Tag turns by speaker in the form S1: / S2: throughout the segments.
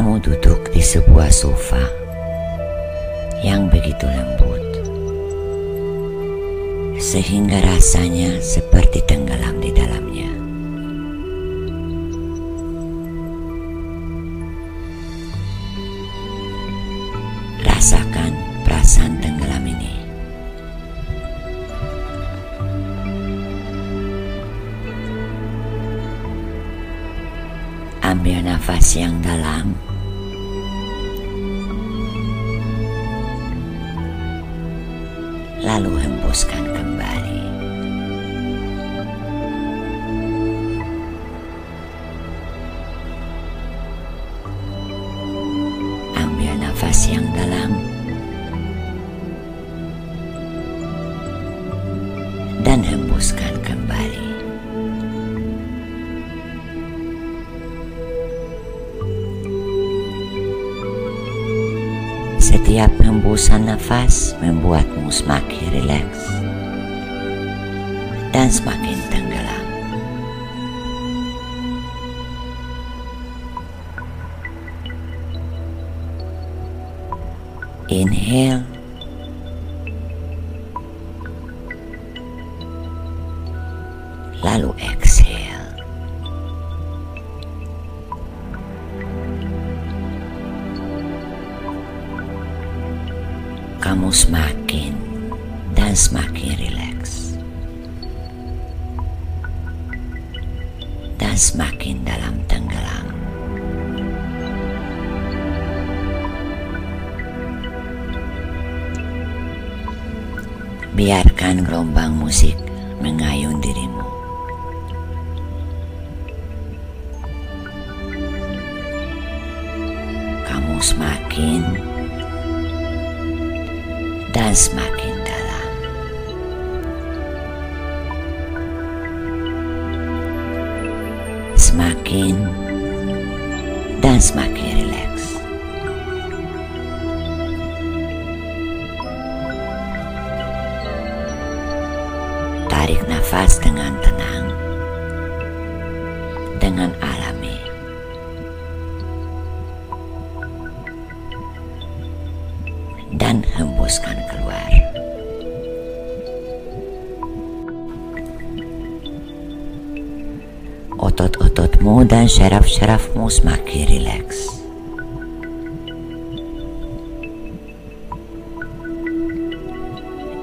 S1: kamu duduk di sebuah sofa yang begitu lembut, sehingga rasanya seperti tenggelam di dalamnya. Lalu hembuskan kembali. Hembusan nafas membuatmu semakin rileks dan semakin tenggelam. Inhale. Dan semakin dalam tenggelam. Biarkan gelombang musik mengayun dirimu. Kamu semakin dan semakin dan semakin rileks. Tarik nafas dengan tenang, Otot-ototmu dan syaraf-syarafmu semakin rileks.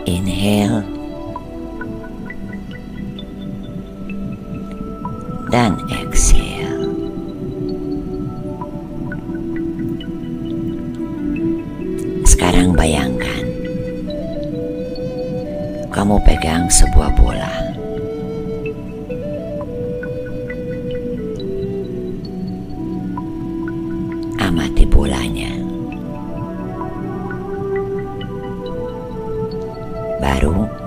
S1: Inhale Baru atau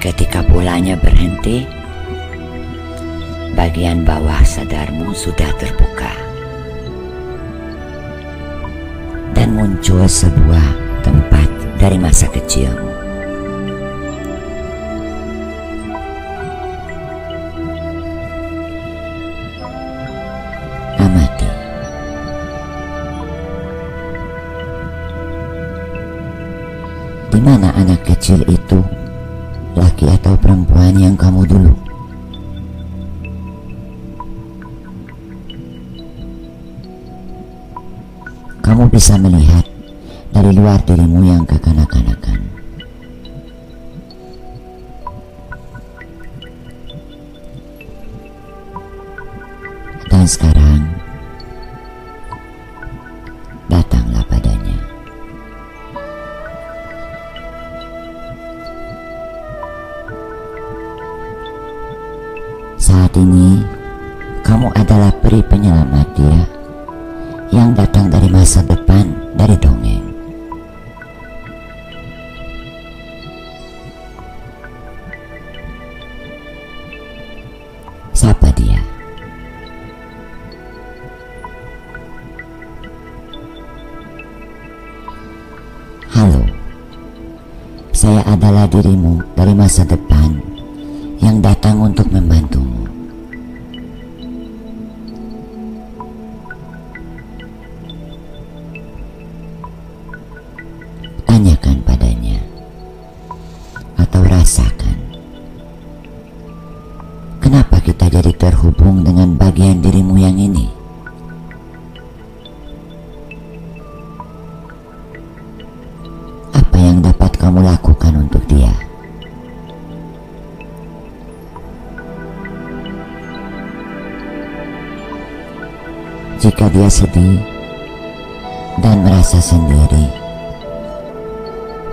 S1: Ketika bolanya berhenti, bagian bawah sadarmu sudah terbuka. Dan muncul sebuah tempat dari masa kecilmu. Amati. Di mana anak kecil itu? laki atau perempuan yang kamu dulu. Kamu bisa melihat dari luar dirimu yang kekanak-kanakan. Dan sekarang, peri penyelamat dia yang datang dari masa depan dari dongeng. Siapa dia? Halo, saya adalah dirimu dari masa depan yang datang untuk membantumu. Kamu lakukan untuk dia? Jika dia sedih dan merasa sendiri,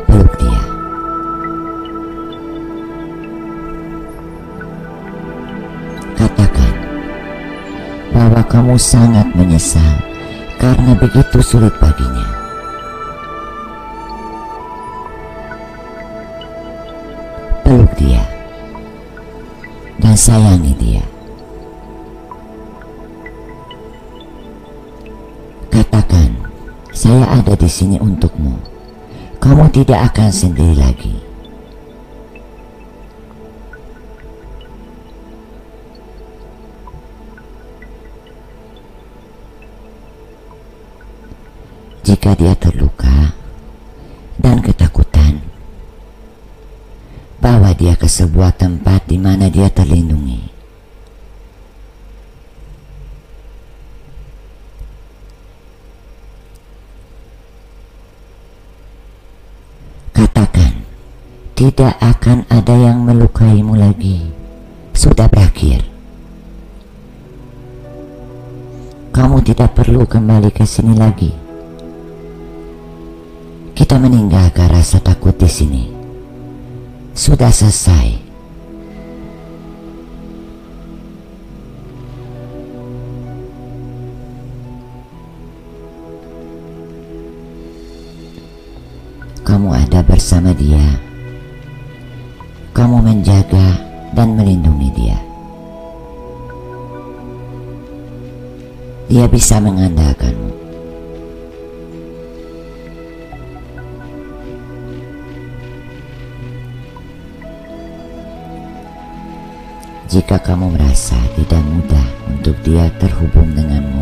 S1: peluk dia. Katakan bahwa kamu sangat menyesal karena begitu sulit baginya. Peluk dia dan sayangi dia. Katakan, saya ada di sini untukmu. Kamu tidak akan sendiri lagi. Jika dia terluka dan ketakutan, dia ke sebuah tempat di mana dia terlindungi. Katakan, tidak akan ada yang melukaimu lagi. Sudah berakhir. Kamu tidak perlu kembali ke sini lagi. Kita meninggalkan rasa takut di sini. Sudah selesai. Kamu ada bersama dia. Kamu menjaga dan melindungi dia. Dia bisa mengandalkanmu. Jika kamu merasa tidak mudah untuk dia terhubung denganmu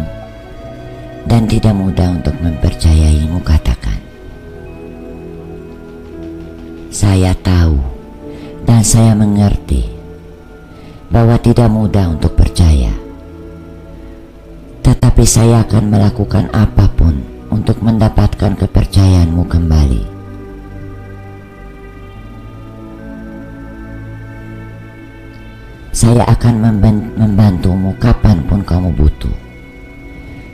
S1: dan tidak mudah untuk mempercayaimu, katakan, "Saya tahu dan saya mengerti bahwa tidak mudah untuk percaya, tetapi saya akan melakukan apa pun untuk mendapatkan kepercayaanmu kembali." Saya akan membantumu kapan pun kamu butuh.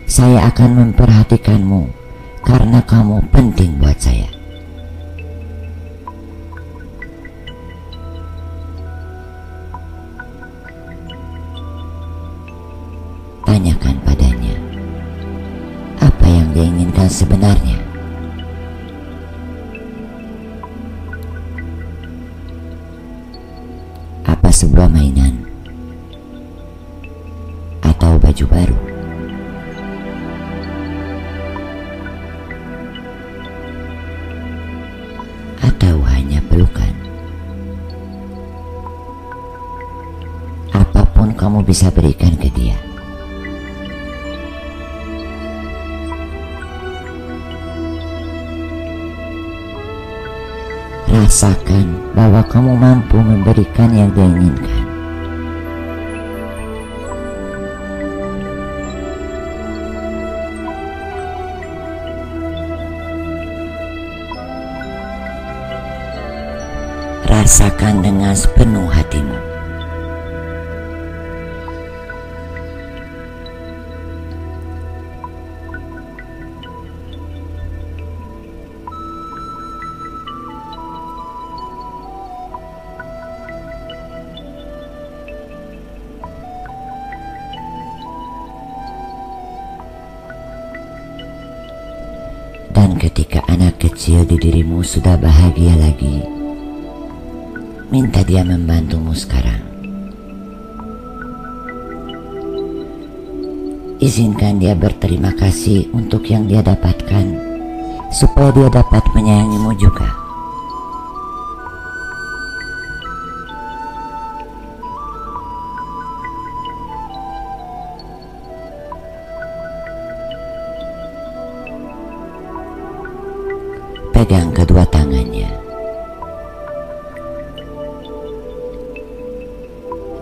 S1: Saya akan memperhatikanmu karena kamu penting buat saya. Tanyakan padanya apa yang dia inginkan sebenarnya. Pelukan? Apa pun kamu bisa berikan ke dia. Rasakan bahwa kamu mampu memberikan yang dia inginkan. rasakan dengan sepenuh hatimu. Dan ketika anak kecil di dirimu sudah bahagia lagi, minta dia membantumu sekarang. Izinkan dia berterima kasih untuk yang dia dapatkan, supaya dia dapat menyayangimu juga.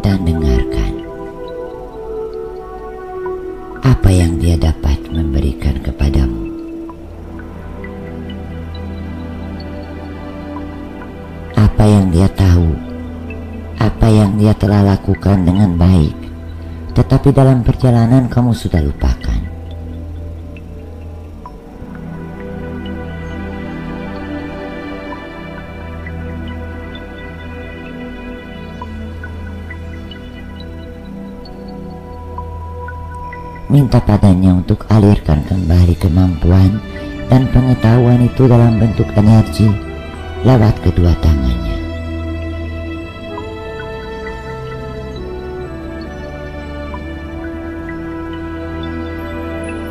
S1: Dan dengarkan apa yang dia dapat memberikan kepadamu. Apa yang dia tahu, apa yang dia telah lakukan dengan baik, tetapi dalam perjalanan kamu sudah lupakan. Minta padanya untuk alirkan kembali kemampuan dan pengetahuan itu dalam bentuk energi lewat kedua tangannya.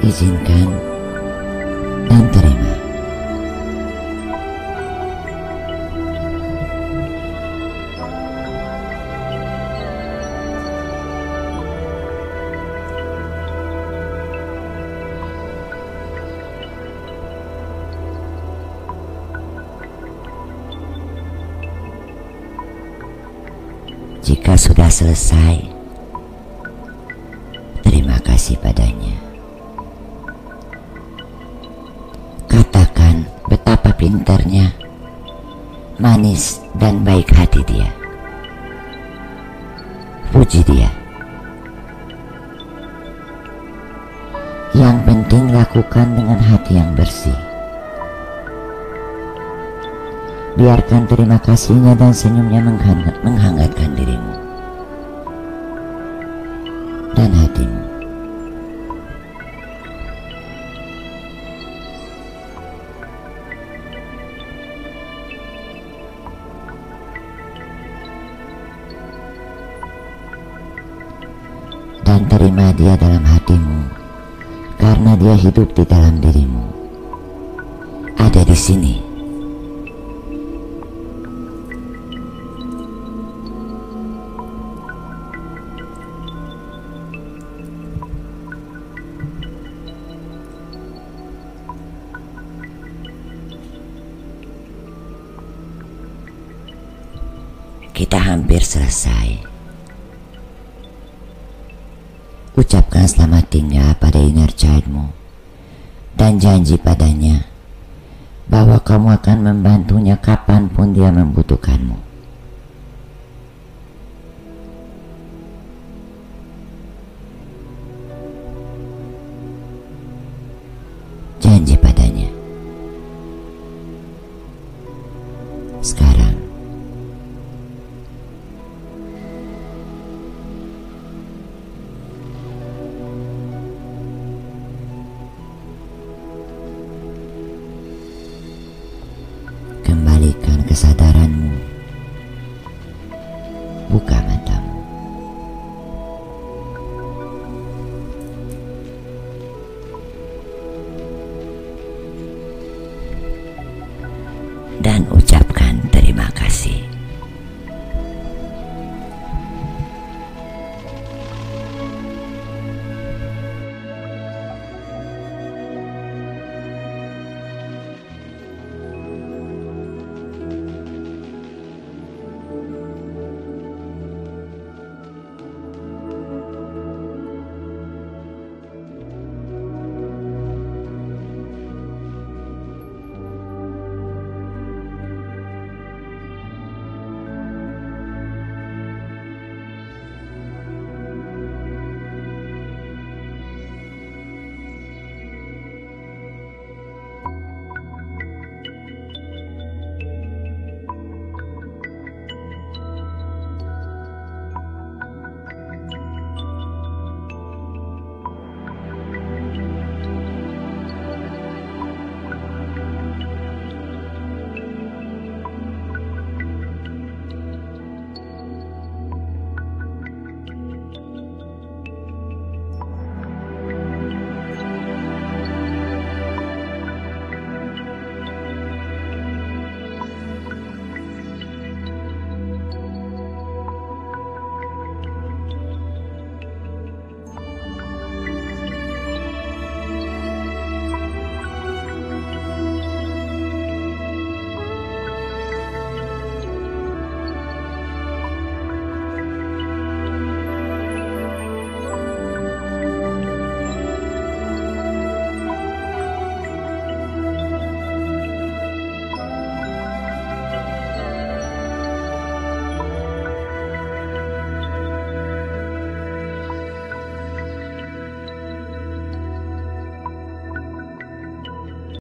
S1: Izinkan Jika sudah selesai, terima kasih padanya. Katakan betapa pintarnya, manis dan baik hati dia. Puji dia. Yang penting lakukan dengan hati yang bersih. Biarkan terima kasihnya dan senyumnya menghangat, menghangatkan dirimu dan hatimu. Dan terima dia dalam hatimu karena dia hidup di dalam dirimu. Ada di sini. Hampir selesai. Ucapkan selamat tinggal pada inner childmu dan janji padanya bahwa kamu akan membantunya kapan pun dia membutuhkanmu. Buka